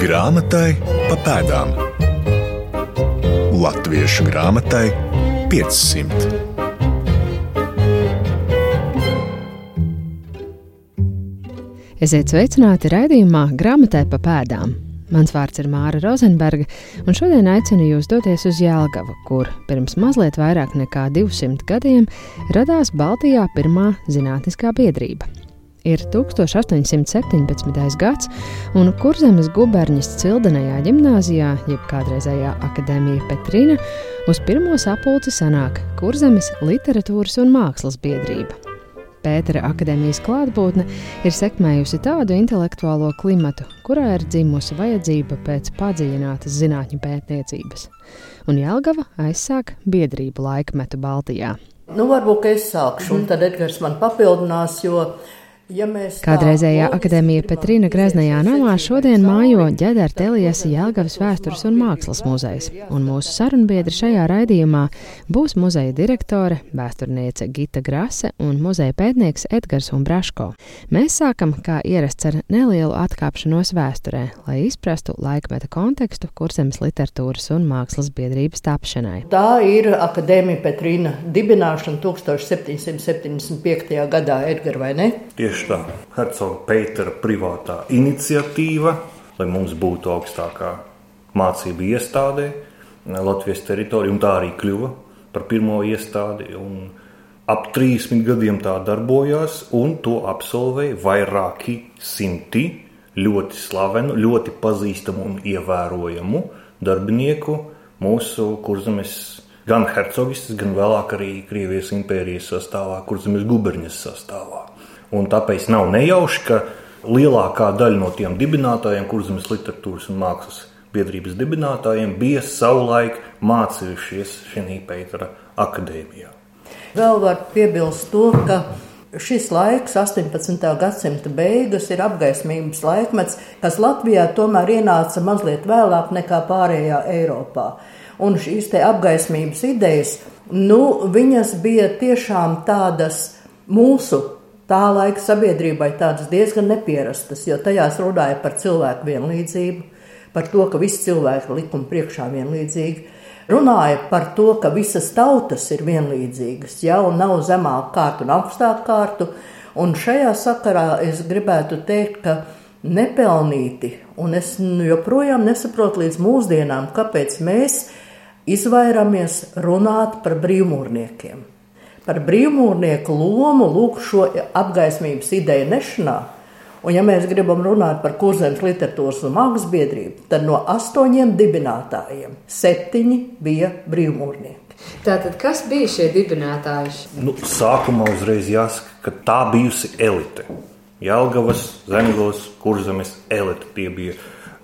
Grāmatai pa pēdām. Latviešu grāmatai 500. Esiet sveicināti raidījumā Grāmatai pa pēdām. Mans vārds ir Māra Rozenberga, un šodien aicinu jūs doties uz Jēlgavu, kur pirms mazliet vairāk nekā 200 gadiem radās Baltijā pirmā zinātniskā biedrība. Ir 1817. gads, un Kurzemes guberņas cildenajā gimnājā, jeb kādreizējā akadēmija Petrina, uz pirmo sapulci sanāk Kurzemes literatūras un mākslas biedrība. Pētera akadēmijas klātbūtne ir sekmējusi tādu intelektuālo klimatu, kurā ir dzimusi vajadzība pēc padziļinātas zinātņu pētniecības. Un Jelgava aizsāk biedrību laikmetu Baltijā. Nu, varbūt es sākšu, un tad Edgars man papildinās, jo Ja Kādreizējā akadēmija Petrīna Greznajā namā šodien mājo ģedara Telijas Jelgavas vēstures un mākslas muzejs, un mūsu sarunbiedri šajā raidījumā būs muzeja direktore, vēsturniece Gita Grase un muzeja pētnieks Edgars Umbraško. Mēs sākam, kā ierasts, ar nelielu atkāpšanos vēsturē, lai izprastu laikmeta kontekstu kurzemes literatūras un mākslas biedrības tapšanai. Tā ir akadēmija Petrīna dibināšana 1775. gadā, Edgar, vai ne? Tieši tā Hercoga Peitera privātā iniciatīva, lai mums būtu augstākā mācība iestādē Latvijas teritorijā, un tā arī kļuva par pirmo iestādi. Ap 30 gadiem tā darbojās, un to absolvēja vairāki simti ļoti slavenu, ļoti pazīstamu un ievērojamu darbinieku mūsu kurzemes gan hercogistas, gan vēlāk arī Krievijas impērijas sastāvā, kurzemes guberņas sastāvā. Un tāpēc nav nejauši, ka lielākā daļa no tiem dibinātājiem, kurzemes literatūras un mākslas biedrības dibinātājiem, bija savulaik mācījušies šajā Pētera akadēmijā. Vēl var piebilst to, ka šis laiks, 18. gadsimta beigas, ir apgaismības laikmets, kas Latvijā tomēr ienāca mazliet vēlāk nekā pārējā Eiropā. Un šīs apgaismības idejas, nu, viņas bija tiešām tādas mūsu tā laika sabiedrībai tādas diezgan nepierastas, jo tajās runāja par cilvēku vienlīdzību, par to, ka visi cilvēki ir likuma priekšā vienlīdzīgi. Runāja par to, ka visas tautas ir vienlīdzīgas, jau nav zemāka kārta un augstāka kārta. Un šajā sakarā es gribētu teikt, ka nepelnīti, un es nu joprojām nesaprotu līdz mūsdienām, kāpēc mēs izvairāmies runāt par brīvmūrniekiem par brīvmūrnieku lomu lūk šo apgaismības ideju nešanā. Un, ja mēs gribam runāt par kurzemes literatūras un mākslas biedrību, tad no astoņiem dibinātājiem septiņi bija brīvmūrnieki. Tātad, kas bija šie dibinātāji? Nu, sākumā uzreiz jāsaka, ka tā bijusi elite. Jālgavas, Zemgals, Kurzemes elite. Tie bija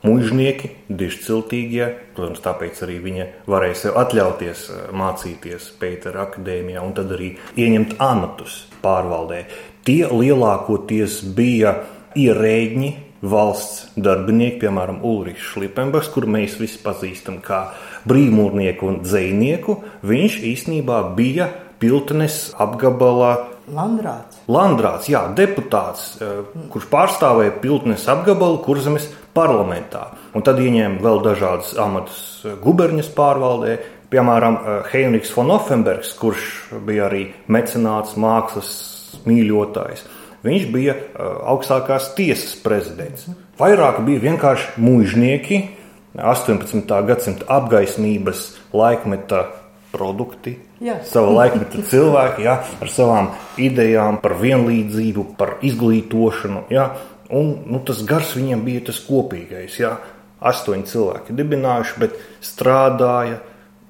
mužnieki, dišciltīgie. Protams, tāpēc arī viņa varēja sev atļauties eh, mācīties Pētera akadēmijā un tad arī ieņemt amatus pārvaldē. Tie lielākoties bija ierēģi, valsts darbinieki, piemēram, Ulrichs Šlipenbachs, kuru mēs visi pazīstam kā brīvmūrnieku un dzējnieku. Viņš īstenībā bija Piltnes apgabalā Landrāts. Landrāts, jā, deputāts, eh, kurš pārstāvēja Piltnes apgabalu Kurzemes parlamentā. Un tad ieņēma vēl dažādas amatus guberņas pārvaldē, piemēram, eh, Heinrichs von Offenbergs, kurš bija arī mecenāts, mākslas mīļotājs. Viņš bija eh, augstākās tiesas prezidents. Vairāk bija vienkārši mužnieki, 18. gadsimta apgaismības laikmeta produkti, jā. sava laikmeta cilvēki, jā, ar savām idejām par vienlīdzību, par izglītošanu. Jā. Un, nu, tas gars viņiem bija tas kopīgais. Jā. Astoņi cilvēki dibinājuši, bet strādāja,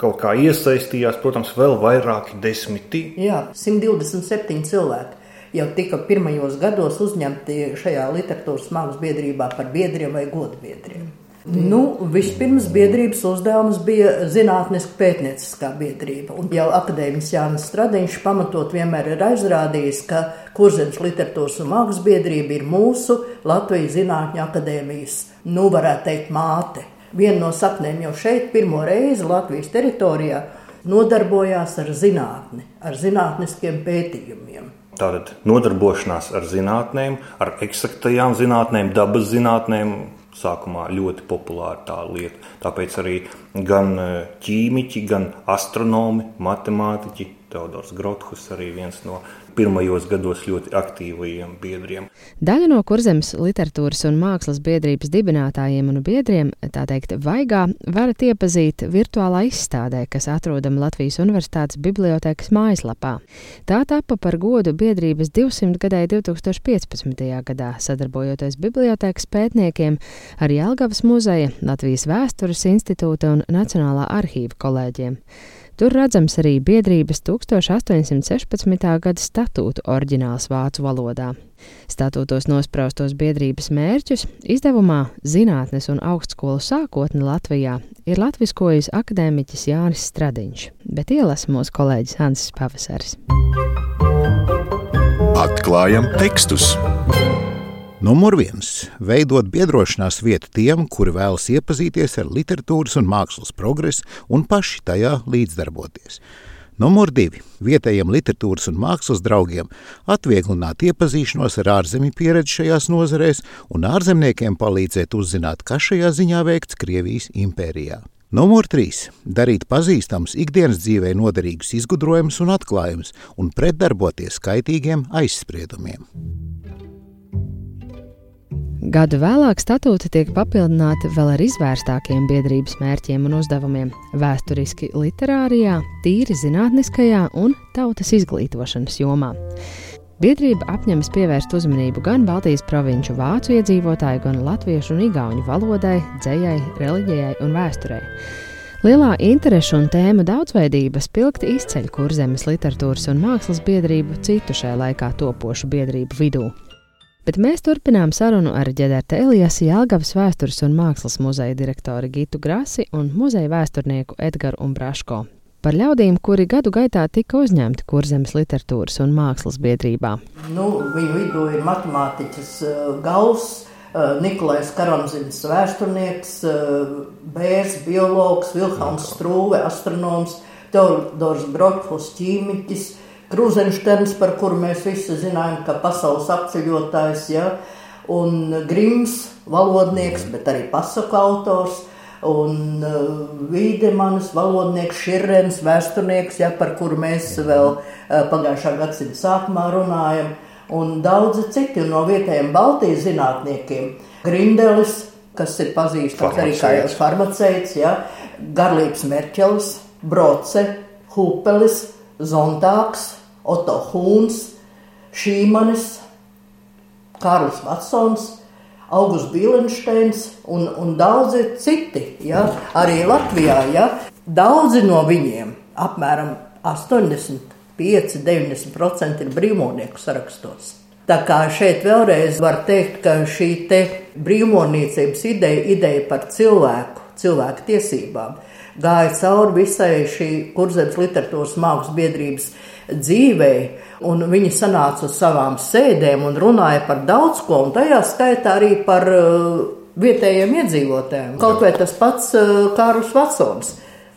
kaut kā iesaistījās, protams, vēl vairāki desmiti. Jā, 127 cilvēki jau tika pirmajos gados uzņemti šajā literatūras mākslas biedrībā par biedriem vai godbiedriem. Nu, vispirms biedrības uzdevums bija zinātniska pētnieciskā biedrība. Un jau akadēmiķis Jānis Stradiņš pamatot vienmēr ir aizrādījis, ka Kurzemes literatūras un mākslas biedrība ir mūsu Latvijas Zinātņu akadēmijas, nu varētu teikt, māte. Viena no saknēm jau šeit pirmo reizi Latvijas teritorijā nodarbojās ar zinātni, ar zinātniskiem pētījumiem. Tātad nodarbošanās ar zinātnēm, ar eksaktajām zinātnēm, dabas zinātnēm, sākumā ļoti populāra tā lieta. Tāpēc arī gan ķīmiķi, gan astronomi, matemātiķi, Teodors Grothus arī viens no pirmajos gados ļoti aktīvajiem biedriem. Daļa no kurzemes literatūras un mākslas biedrības dibinātājiem un biedriem, tā teikt, vaigā, varat iepazīt virtuālā izstādē, kas atrodama Latvijas Universitātes bibliotēkas mājaslapā. Tā tapa par godu biedrības 200 gadai 2015. gadā, sadarbojoties bibliotēkas pētniekiem ar Jelgavas muzeja, Latvijas vēstures institūta un Nacionālā arhīva kolēģiem. Tur redzams arī biedrības 1816. gada statūtu oriģināls vācu valodā. Statūtos nospraustos biedrības mērķus izdevumā Zinātnes un augstskolu sākotne Latvijā ir latviskojis akadēmiķis Jānis Stradiņš, bet ielasa mūsu kolēģis Hansis Pavasaris. Atklājam tekstus! Numur viens - veidot biedrošanās vietu tiem, kuri vēlas iepazīties ar literatūras un mākslas progresu un paši tajā līdzdarboties. Numur divi - vietējiem literatūras un mākslas draugiem atvieglināt iepazīšanos ar ārzemju pieredzi šajās nozarēs un ārzemniekiem palīdzēt uzzināt, kas šajā ziņā veikts Krievijas impērijā. Numur 3. Darīt pazīstams ikdienas dzīvē noderīgus izgudrojumus un atklājumus un pretdarboties kaitīgiem aizspriedumiem. Gadu vēlāk statūti tiek papildināti vēl ar izvērstākiem biedrības mērķiem un uzdevumiem - vēsturiski literārijā, tīri zinātniskajā un tautas izglītošanas jomā. Biedrība apņemas pievērst uzmanību gan Baltijas provinču vācu iedzīvotāju, gan latviešu un igauņu valodai, dzējai, reliģijai un vēsturei. Lielā interešu un tēmu daudzveidība spilgti izceļ kurzemes literatūras un mākslas biedrību citu šajā laikā topošu biedrību vidū. Bet mēs turpinām sarunu ar ģenerta Elijas Jālgavas vēstures un mākslas muzeja direktoru Gitu Grasi un muzeja vēsturnieku Edgaru Umbraško. Par ļaudīm, kuri gadu gaitā tika uzņemti kurzemes literatūras un mākslas biedrībā. Nu, viņu vidū ir matemātiķis uh, Gauss, uh, Nikolais Karamzinis, vēsturnieks, uh, Bērs, biologs, Vilhelms Strūve, astronoms, Teodors Grotfus, ķīmiķis, Krūzenšterns, par kuru mēs visi zinājām, ka pasaules apceļotājs, ja, un Grims, valodnieks, bet arī pasaku autors, un uh, Vīdemanis, valodnieks, Širrens, vēsturnieks, ja, par kuru mēs vēl uh, pagājušā gadsimta sākumā runājam, un daudzi citi no vietējiem Baltijas zinātniekiem. Grindelis, kas ir pazīstams arī kā farmaceits, ja, Garlīgs Merķelis, Broce, Hupelis, Zontāks, Oto Hūns, Šīmanis, Kārlis Vatsons, Augusts Bīlensteins un, un daudzi citi, ja, arī Latvijā. Ja. Daudzi no viņiem, apmēram 85-90% ir brīvmonieku sarakstos. Tā kā šeit vēlreiz var teikt, ka šī brīvmonīcības ideja, ideja par cilvēku, cilvēku tiesībām, gāja cauri visai šī kurzemes literatūras mākslas biedrības dzīvei. Un viņi sanāca uz savām sēdēm un runāja par daudz ko, un tajā skaitā arī par uh, vietējiem iedzīvotājiem. Kaut vai tas pats uh, Kārlis Vatsons.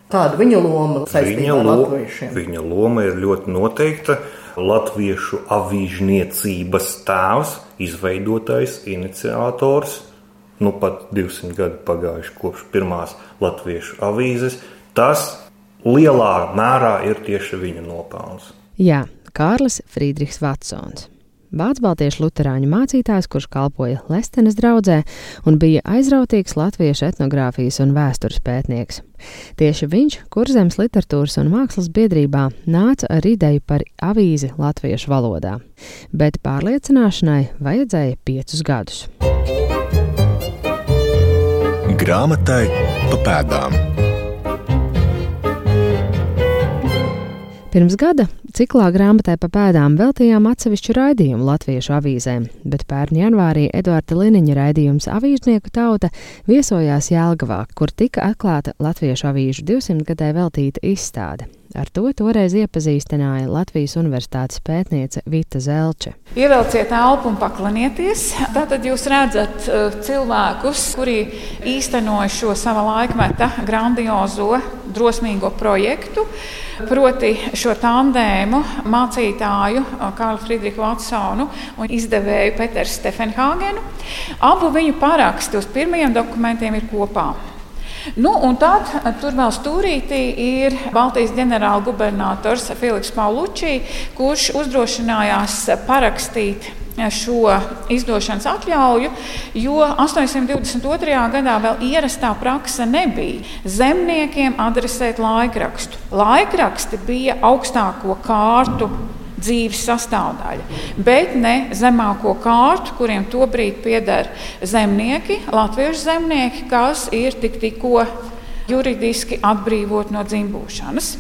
Kāda viņa loma saistībā ar latviešiem? Viņa loma ir ļoti noteikta. Latviešu avīžniecības tēvs, izveidotājs, iniciators, nu pat 200 gadi pagājuši kopš pirmās latviešu avīzes. Tas lielā mērā ir tieši viņa nopelns. Jā, Kārlis Friedrichs Vatsons. Vācu baltiešu luterāņu mācītājs, kurš kalpoja Lestenes draugzē un bija aizrautīgs latviešu etnogrāfijas un vēstures pētnieks. Tieši viņš Kurzemes literatūras un mākslas biedrībā nāca ar ideju par avīzi latviešu valodā, bet pārliecināšanai vajadzēja piecus gadus. Grāmatai pa pēdām. Pirms gada ciklā grāmatai pa pēdām veltījām atsevišķu raidījumu latviešu avīzēm, bet pērn janvārī Eduarda Liniņa raidījums Avīžnieku tauta viesojās Jēlgavā, kur tika atklāta latviešu avīžu 200 gadē veltīta izstāde. Ar to toreiz iepazīstināja Latvijas Universitātes pētniece Vita Zelče. Ievelciet elpu un paklanieties. Tātad jūs redzat uh, cilvēkus, kuri īstenoja šo sava laikmeta grandiozo drosmīgo projektu, proti šo tandēmu mācītāju Kārlu Friedrichu Vatsonu un izdevēju Peteru Stefenhāgenu. Abu viņu paraksti uz pirmajiem dokumentiem ir kopā. Nu, un tad tur vēl stūrītī ir Baltijas ģenerālgubernators Filips Paulučī, kurš uzdrošinājās parakstīt šo izdošanas atļauju, jo 822. gadā vēl ierastā praksa nebija zemniekiem adresēt laikrakstu. Laikraksti bija augstāko kārtu dzīves sastāvdaļa, bet ne zemāko kārtu, kuriem tobrīd pieder zemnieki, latviešu zemnieki, kas ir tik tikko juridiski atbrīvot no dzimbūšanas.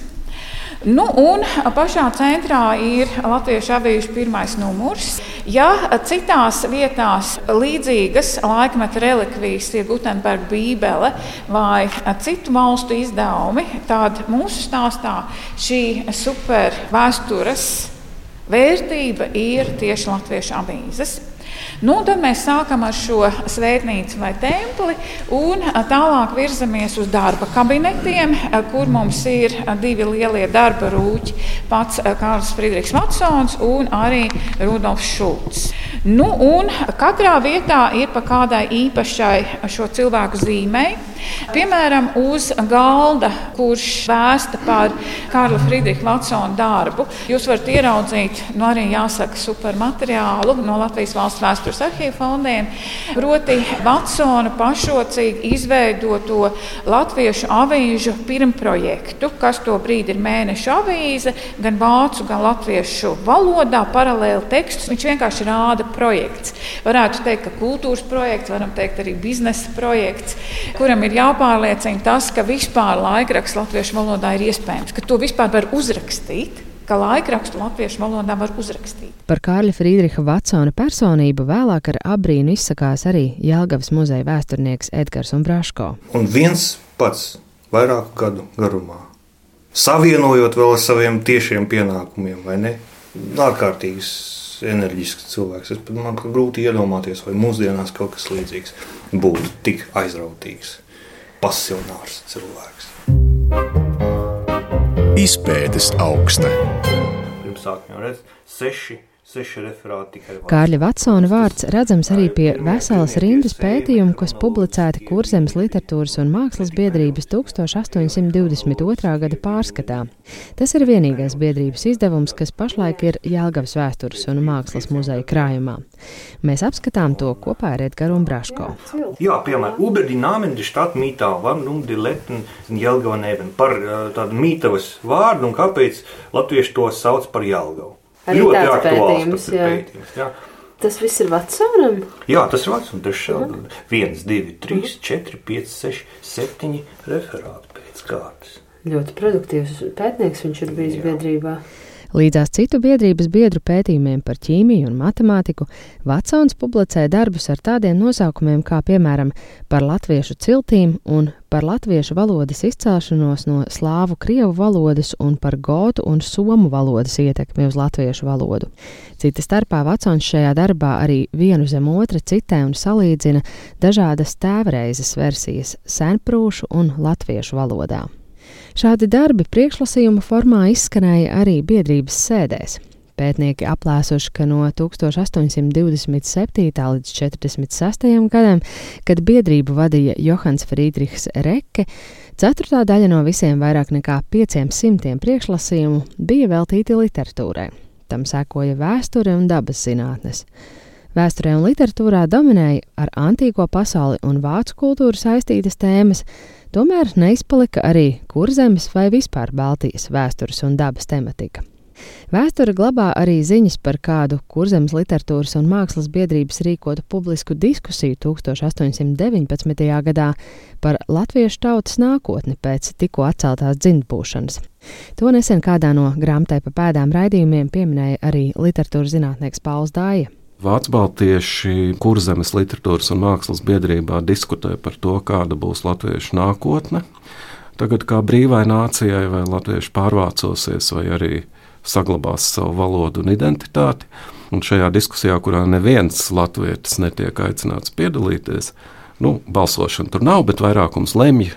Nu, un pašā centrā ir Latviešu avīžu pirmais numurs. Ja citās vietās līdzīgas laikmeta relikvijas ir Gutenberga bībele vai citu valstu izdevumi, tad mūsu stāstā šī supervēstures vērtība ir tieši Latviešu avīzes. Nu, tad mēs sākam ar šo svētnīcu vai templi un tālāk virzamies uz darba kabinetiem, kur mums ir divi lielie darba rūķi. Pats Kārlis Friedrichs Vatsons un arī Rudolfs Šulcs. Nu, katrā vietā ir pa kādai īpašai šo cilvēku zīmei. Piemēram, uz galda, kurš vēsta par Kārla Friedricha Vatsona darbu, jūs varat ieraudzīt, nu arī jāsaka, supermateriālu no Latvijas valsts vēstures arhīvu fondiem, proti Vatsona pašrocīgi izveidoto latviešu avīžu pirmprojektu, kas to brīdi ir mēneša avīze, gan vācu, gan latviešu valodā, paralēli tekstus. Viņš vienkārši rāda projekts. Varētu teikt, ka kultūras projekts, varam teikt arī biznesa projekts, kuram ir jāpārliecina tas, ka vispār laikraksts latviešu valodā ir iespējams, ka to vispār var uzrakstīt ka laikrakstu latviešu valodā var uzrakstīt. Par Kārļa Friedricha Vatsona personību vēlāk ar abrīnu izsakās arī Jālgavas muzeja vēsturnieks Edgars Umbraško. Un viens pats vairāku gadu garumā, savienojot vēl ar saviem tiešiem pienākumiem, vai ne? Ārkārtīgs enerģisks cilvēks. Es man grūti iedomāties, vai mūsdienās kaut kas līdzīgs būtu tik aizrautīgs, pasionārs cilvēks. Izpētes augsta. Pirms sākuma redzēt, seši Kārļa Vatsona vārds redzams arī pie veselas rindas pētījumu, kas publicēti Kurzemes literatūras un mākslas biedrības 1822. gada pārskatā. Tas ir vienīgais biedrības izdevums, kas pašlaik ir Jālgavas vēstures un mākslas muzeja krājumā. Mēs apskatām to kopā ar Edgaru un Braško. Jā, piemēram, Uber die Namen der Stadt Mītā, die Letten sind Jelgava neven, par tādu mītavas vārdu un kāpēc latvieši to sauc par Jelgavu. Arī ļoti tāds pētījums. Jā. pētījums jā. Tas viss ir Vatsonam? Jā, tas ir Vatsonam. Tas šādi uh -huh. 1, 2, 3, 4, 5, 6, 7 referāti pēc kārtas. Ļoti produktīvs pētnieks viņš ir bijis jā. biedrībā. Līdzās citu biedrības biedru pētījumiem par ķīmiju un matemātiku, Vatsons publicē darbus ar tādiem nosaukumiem kā, piemēram, par latviešu ciltīm un par latviešu valodas izcelšanos no slāvu krievu valodas un par gotu un somu valodas ietekmi uz latviešu valodu. Cita starpā Vatsons šajā darbā arī vienu zem otra citē un salīdzina dažādas tēvreizes versijas senprūšu un latviešu valodā. Šādi darbi priekšlasījuma formā izskanēja arī biedrības sēdēs. Pētnieki aplēsuši, ka no 1827. līdz 46. gadam, kad biedrību vadīja Johans Friedrichs Reke, ceturtā daļa no visiem vairāk nekā 500 priekšlasījumu bija veltīti literatūrai. Tam sekoja vēsture un dabas zinātnes. Vēsturē un literatūrā dominēja ar antīko pasauli un vācu kultūru saistītas tēmas, Tomēr neizpalika arī kurzemes vai vispār Baltijas vēstures un dabas tematika. Vēsture glabā arī ziņas par kādu kurzemes literatūras un mākslas biedrības rīkotu publisku diskusiju 1819. gadā par latviešu tautas nākotni pēc tikko atceltās dzimtbūšanas. To nesen kādā no grāmatai pa pēdām raidījumiem pieminēja arī literatūras zinātnieks Pauls Dāja. Vācu baltieši kurzemes literatūras un mākslas biedrībā diskutē par to, kāda būs latviešu nākotne. Tagad kā brīvai nācijai vai latvieši pārvācosies vai arī saglabās savu valodu un identitāti. Un šajā diskusijā, kurā neviens latvietis netiek aicināts piedalīties, Nu, balsošana tur nav, bet vairākums lemj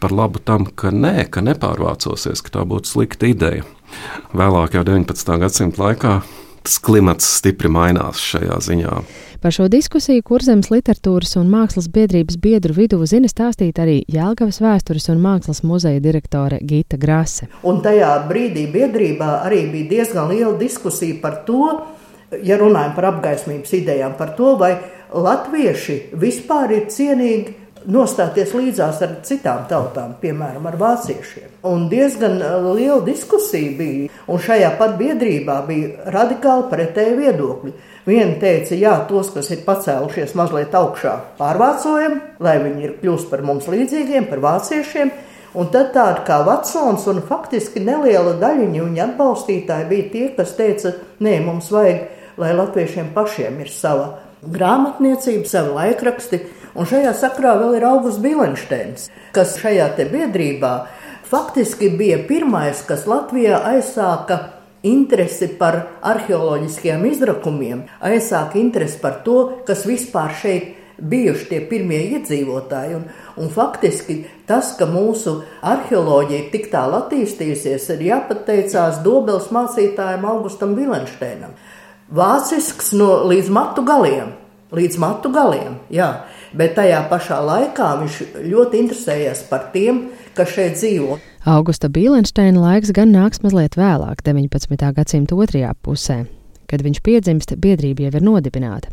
par labu tam, ka nē, ka nepārvācosies, ka tā būtu slikta ideja. Vēlāk, jau 19. gadsimta laikā, tas klimats stipri mainās šajā ziņā. Par šo diskusiju Kurzemes literatūras un mākslas biedrības biedru vidū zina stāstīt arī Jēlgavas vēstures un mākslas muzeja direktore Gita Grase. Un tajā brīdī biedrībā arī bija diezgan liela diskusija par to, ja runājam par apgaismības idejām, par to, vai latvieši vispār ir cienīgi nostāties līdzās ar citām tautām, piemēram, ar vāciešiem. Un diezgan uh, liela diskusija bija, un šajā pat biedrībā bija radikāli pretēji viedokļi. Viena teica, jā, tos, kas ir pacēlušies mazliet augšā, pārvācojam, lai viņi ir kļūst par mums līdzīgiem, par vāciešiem. Un tad tāda kā Vatsons un faktiski neliela daļiņa viņa atbalstītāji bija tie, kas teica, nē, mums vajag, lai latviešiem pašiem ir sava grāmatniecība, savi laikraksti, Un šajā sakrā vēl ir Augusts Bilensteins, kas šajā biedrībā faktiski bija pirmais, kas Latvijā aizsāka interesi par arheoloģiskiem izrakumiem, aizsāka interesi par to, kas vispār šeit bijuši tie pirmie iedzīvotāji. Un, un faktiski tas, ka mūsu arheoloģija tik tālu attīstījusies, ir jāpateicās Dobels mācītājam Augustam Vilensteinam. Vācisks no līdz matu galiem. Līdz matu galiem, jā bet tajā pašā laikā viņš ļoti interesējās par tiem, kas šeit dzīvo. Augusta Bīlensteina laiks gan nāks mazliet vēlāk, 19. gadsimta otrajā pusē. Kad viņš piedzimst, biedrība jau ir nodibināta.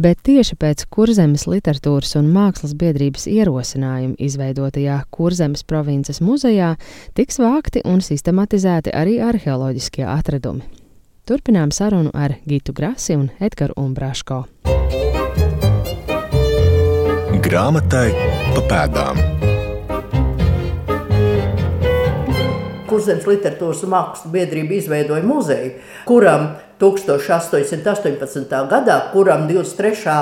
Bet tieši pēc Kurzemes literatūras un mākslas biedrības ierosinājuma izveidotajā Kurzemes provinces muzejā tiks vākti un sistematizēti arī arheoloģiskie atradumi. Turpinām sarunu ar Gitu Grasi un Edgars Umbraško. Grāmatai pa pēdām. Kurzemes literatūras un mākslas biedrība izveidoja muzeju, kuram 1818. gadā, kuram 23.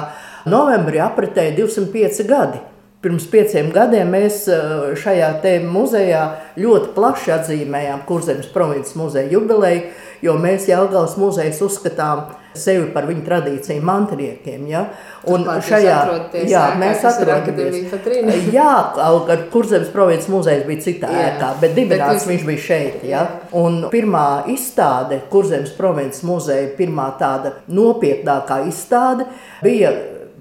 novembrī apritēja 205 gadi. Pirms pieciem gadiem mēs eh, šajā muzejā ļoti plaši atzīmējām Kurzemes provinces muzeja jubileju, jo mēs Jālgavas muzejs uzskatām sevi par viņu tradīciju mantiniekiem. Ja? Un šajā jā, mēs atrodamies. Jā, kā Kurzemes provinces muzejs bija citā jā. ēkā, bet dibināts bet viņš bija šeit. Ja? Un pirmā izstāde, Kurzemes provinces muzeja, pirmā tāda nopietnākā izstāde bija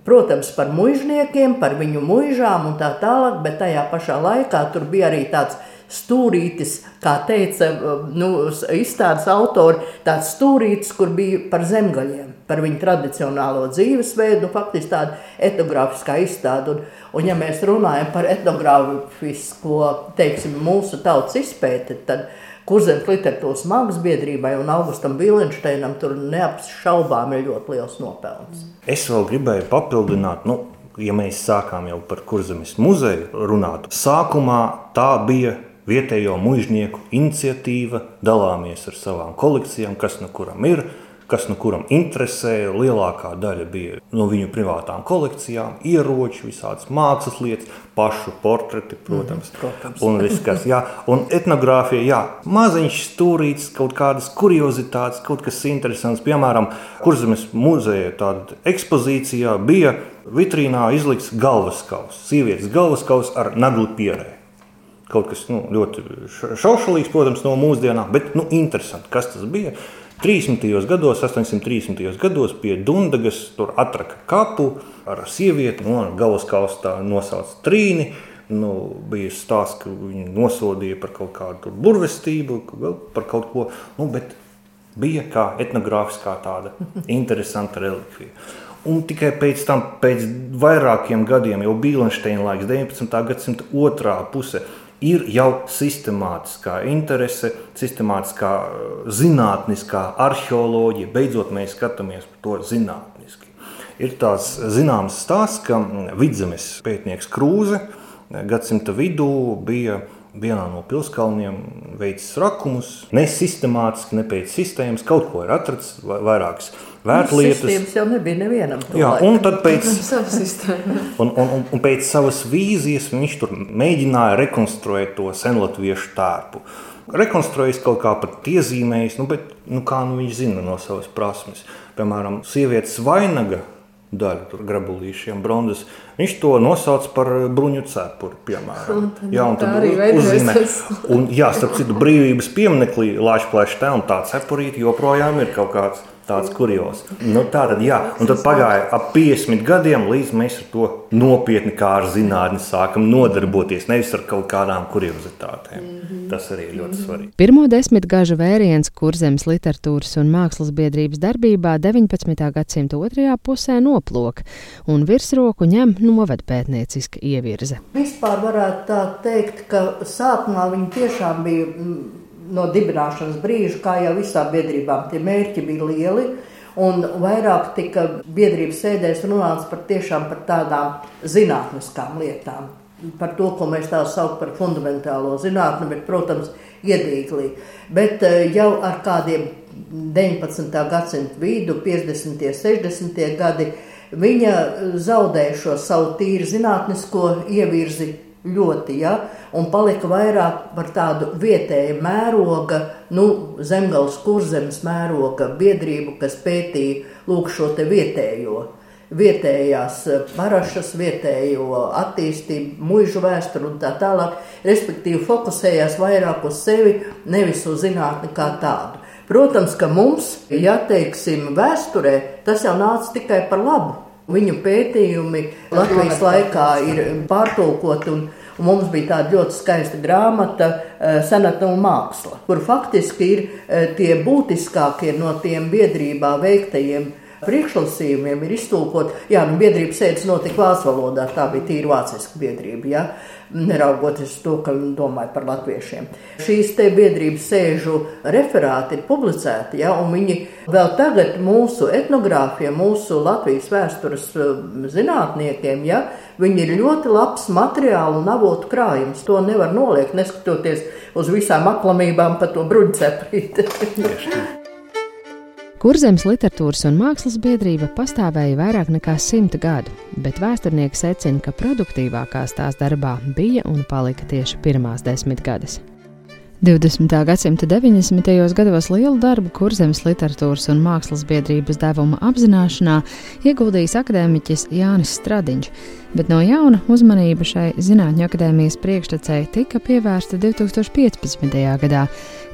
Protams, par mužniekiem, par viņu mūžām un tā tālāk, bet tajā pašā laikā tur bija arī tāds stūrītis, kā teica nu, izstādes autori, tāds stūrītis, kur bija par zemgaļiem, par viņu tradicionālo dzīvesveidu, nu, faktiski tāda etnogrāfiskā izstāde. Un, un ja mēs runājam par etnogrāfisko, teiksim, mūsu tautas izpēti, tad Kurzemes literatūras mākslas biedrībai un Augustam Bilensteinam tur neapšaubām ir ļoti liels nopelns. Es vēl gribēju papildināt, nu, ja mēs sākām jau par Kurzemes muzeju runāt, sākumā tā bija vietējo mužnieku iniciatīva, dalāmies ar savām kolekcijām, kas no kuram ir kas nu kuram interesē. Lielākā daļa bija no viņu privātām kolekcijām, ieroči, visādas mākslas lietas, pašu portreti, protams. Mm, protams. Un viss, kas jā, un etnogrāfija, jā, maziņš stūrīts, kaut kādas kuriozitātes, kaut kas interesants. Piemēram, Kurzemes muzeja tādā ekspozīcijā bija vitrīnā izlikts galvaskaus, sievietes galvaskaus ar naglu pierē. Kaut kas nu, ļoti šaušalīgs, protams, no mūsdienām, bet nu, interesanti, kas tas bija. 30. gados, 830. gados pie Dunkas tur atraka kapu ar sievieti, no nu, galvaskaustā nosauca trīni. Nu, bija stāsts, ka viņi nosodīja par kaut kādu burvestību, par kaut ko, nu, bet bija kā etnogrāfiskā tāda interesanta relikvija. Un tikai pēc tam, pēc vairākiem gadiem, jau Bīlensteina laiks, 19. gadsimta otrā pusē, ir jau sistemātiskā interese, sistemātiskā eh, zinātniskā arheoloģija. Beidzot, mēs skatāmies par to zinātniski. Ir tāds zināms stāsts, ka mm, vidzemes pētnieks Krūze eh, gadsimta vidū bija vienā no pilskalniem veicis rakumus, nesistemātiski, ne pēc sistēmas, kaut ko ir atrasts, vairākas vērtlietas. Tas jau nebija nevienam. Jā, un tad pēc, un, un, un, un pēc savas vīzijas viņš tur mēģināja rekonstruēt to senlatviešu tērpu. Rekonstruējis kaut kā pat iezīmējis, nu, bet nu, kā nu viņš zina no savas prasmes. Piemēram, sievietes vainaga daļu, tur grabulīšiem, bronzas. Viņš to nosauc par bruņu cepuri, piemēram. Jā, un tad uzzīmē. Un, jā, starp citu, brīvības pieminekli Lāčplēša tā un tā cepurīte joprojām ir kaut kāds Tāds kurjos. Nu, tā tad, jā, un tad pagāja ap 50 gadiem, līdz mēs ar to nopietni kā ar zinātni sākam nodarboties. Nevis ar kaut kādām kuriozitātēm. Mm -hmm. Tas arī ir ļoti mhm. svarīgi. Pirmo desmitgažu vēriens Kurzemes literatūras un mākslas biedrības darbībā 19. gadsimta otrajā pusē noplok, un virsroku ņem novedpētnieciska ievirze. Vispār varētu tā teikt, ka sākumā viņi tiešām bija mm, no dibināšanas brīža, kā jau visām biedrībām, tie mērķi bija lieli. Un vairāk tika biedrības sēdēs runāts par tiešām par tādām zinātniskām lietām. Par to, ko mēs tā saucam par fundamentālo zinātni, bet, protams, iedīglī. Bet eh, jau ar kādiem 19. gadsimta vidu, 50. un 60. gadi, viņa zaudēja šo savu tīri zinātnisko ievirzi ļoti, ja, un palika vairāk par tādu vietēju mēroga, nu, zemgals kurzemes mēroga biedrību, kas pētīja lūk šo te vietējo. Vietējās parašas, vietējo attīstību, mūžu vēsturi un tā tālāk, respektīvi fokusējās vairāk uz sevi, nevis uz zinātni kā tādu. Protams, ka mums, ja teiksim, vēsturē, tas jau nāca tikai par labu. Viņu pētījumi Latvijas laikā ir pārtulkoti mums bija tāda ļoti skaista grāmata, eh, Senatūra māksla, kur faktiski ir eh, tie būtiskākie no tiem biedrībā veiktajiem priekšlasījumiem ir iztulkot, jā, nu, biedrības sēdes notika vācu valodā, tā bija tīra vāciska biedrība, jā, neraugoties to, ka domāju par latviešiem. Šīs te biedrības sēžu referāti ir publicēti, jā, un viņi vēl tagad mūsu etnogrāfiem, mūsu Latvijas vēstures zinātniekiem, jā, viņi ir ļoti labs materiālu un avotu krājums. To nevar noliekt, neskatoties uz visām aklamībām par to bruģceprīti. Kurzemes literatūras un mākslas biedrība pastāvēja vairāk nekā simta gadu, bet vēsturnieki secina, ka produktīvākās tās darbā bija un palika tieši pirmās desmitgades. 20. gadsimta 90. gados lielu darbu Kurzemes literatūras un mākslas biedrības devuma apzināšanā ieguldījis akadēmiķis Jānis Stradiņš, bet no jauna uzmanība šai Zinātņu akadēmijas priekštecei tika pievērsta 2015. gadā,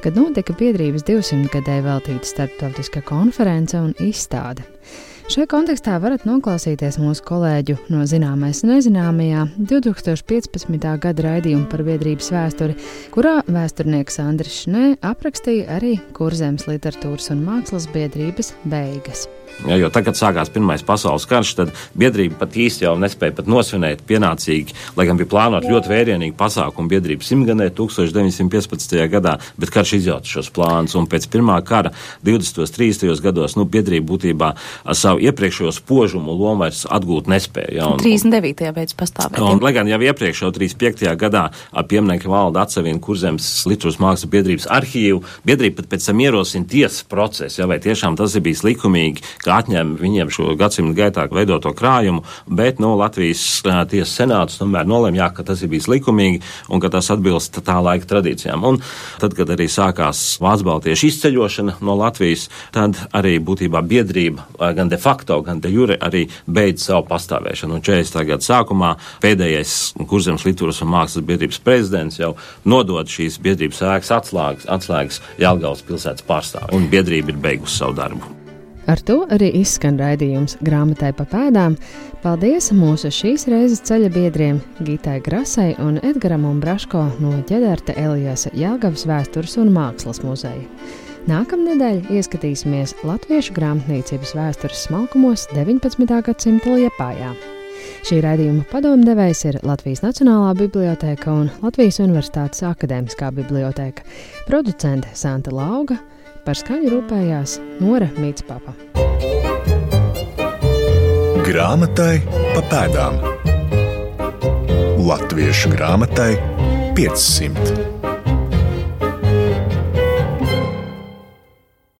kad notika biedrības 200 gadē veltīta starptautiska konference un izstāde. Šajā kontekstā varat noklausīties mūsu kolēģu no Zināmais nezināmajā 2015. gada raidījuma par biedrības vēsturi, kurā vēsturnieks Andris Šnē aprakstīja arī Kurzemes literatūras un mākslas biedrības beigas. Ja, jo tagad sākās Pirmais pasaules karš, tad biedrība pat īsti jau nespēja pat nosvinēt pienācīgi, lai gan bija plānota ļoti vērienīga pasākuma biedrības simtgadē 1915. gadā, bet karš izjauca šos plānus. Un pēc Pirmā kara 20. un 30. gados nu, biedrība būtībā savu iepriekšējo spožumu lomu vairs atgūt nespēja. Ja, un, 39. beidz pastāvēt. Un, lai gan jau iepriekš, jau 35. gadā ap pieminiektu valda atsevienu Kurzemes Lietuvas mākslas biedrības arhīvu, biedrība pat pēc tam ierosina tiesas procesu, ja vai tiešām tas ir bijis likumīgi, atņem viņiem šo gadsimtu gaitā veidoto krājumu, bet no nu, Latvijas tiesas senāts tomēr nolēma, ka tas ir bijis likumīgi un ka tas atbilst tā laika tradīcijām. Un tad, kad arī sākās Vācu baltiešu izceļošana no Latvijas, tad arī būtībā biedrība gan de facto, gan de jure arī beidz savu pastāvēšanu. Un 40. gada sākumā pēdējais Kurzemes literatūras un mākslas biedrības prezidents jau nodod šīs biedrības ēkas atslēgas, atslēgas Jelgavas pilsētas pārstāvjiem, un biedrība ir beigusi savu darbu. Ar to arī izskan raidījums grāmatai pa pēdām. Paldies mūsu šīs reizes ceļa biedriem Gitai Grasai un Edgaram Umbraško no ķederta Elijas Jāgavas vēstures un mākslas muzeja. Nākamnedēļ ieskatīsimies latviešu grāmatniecības vēstures smalkumos 19. gadsimta liepājā. Šī raidījuma padomdevējs ir Latvijas Nacionālā biblioteka un Latvijas Universitātes Akademiskā biblioteka, producente Santa Lauga Par skaņu rūpējās Nora Mītspapa. Grāmatai pa pēdām Latviešu grāmatai 500.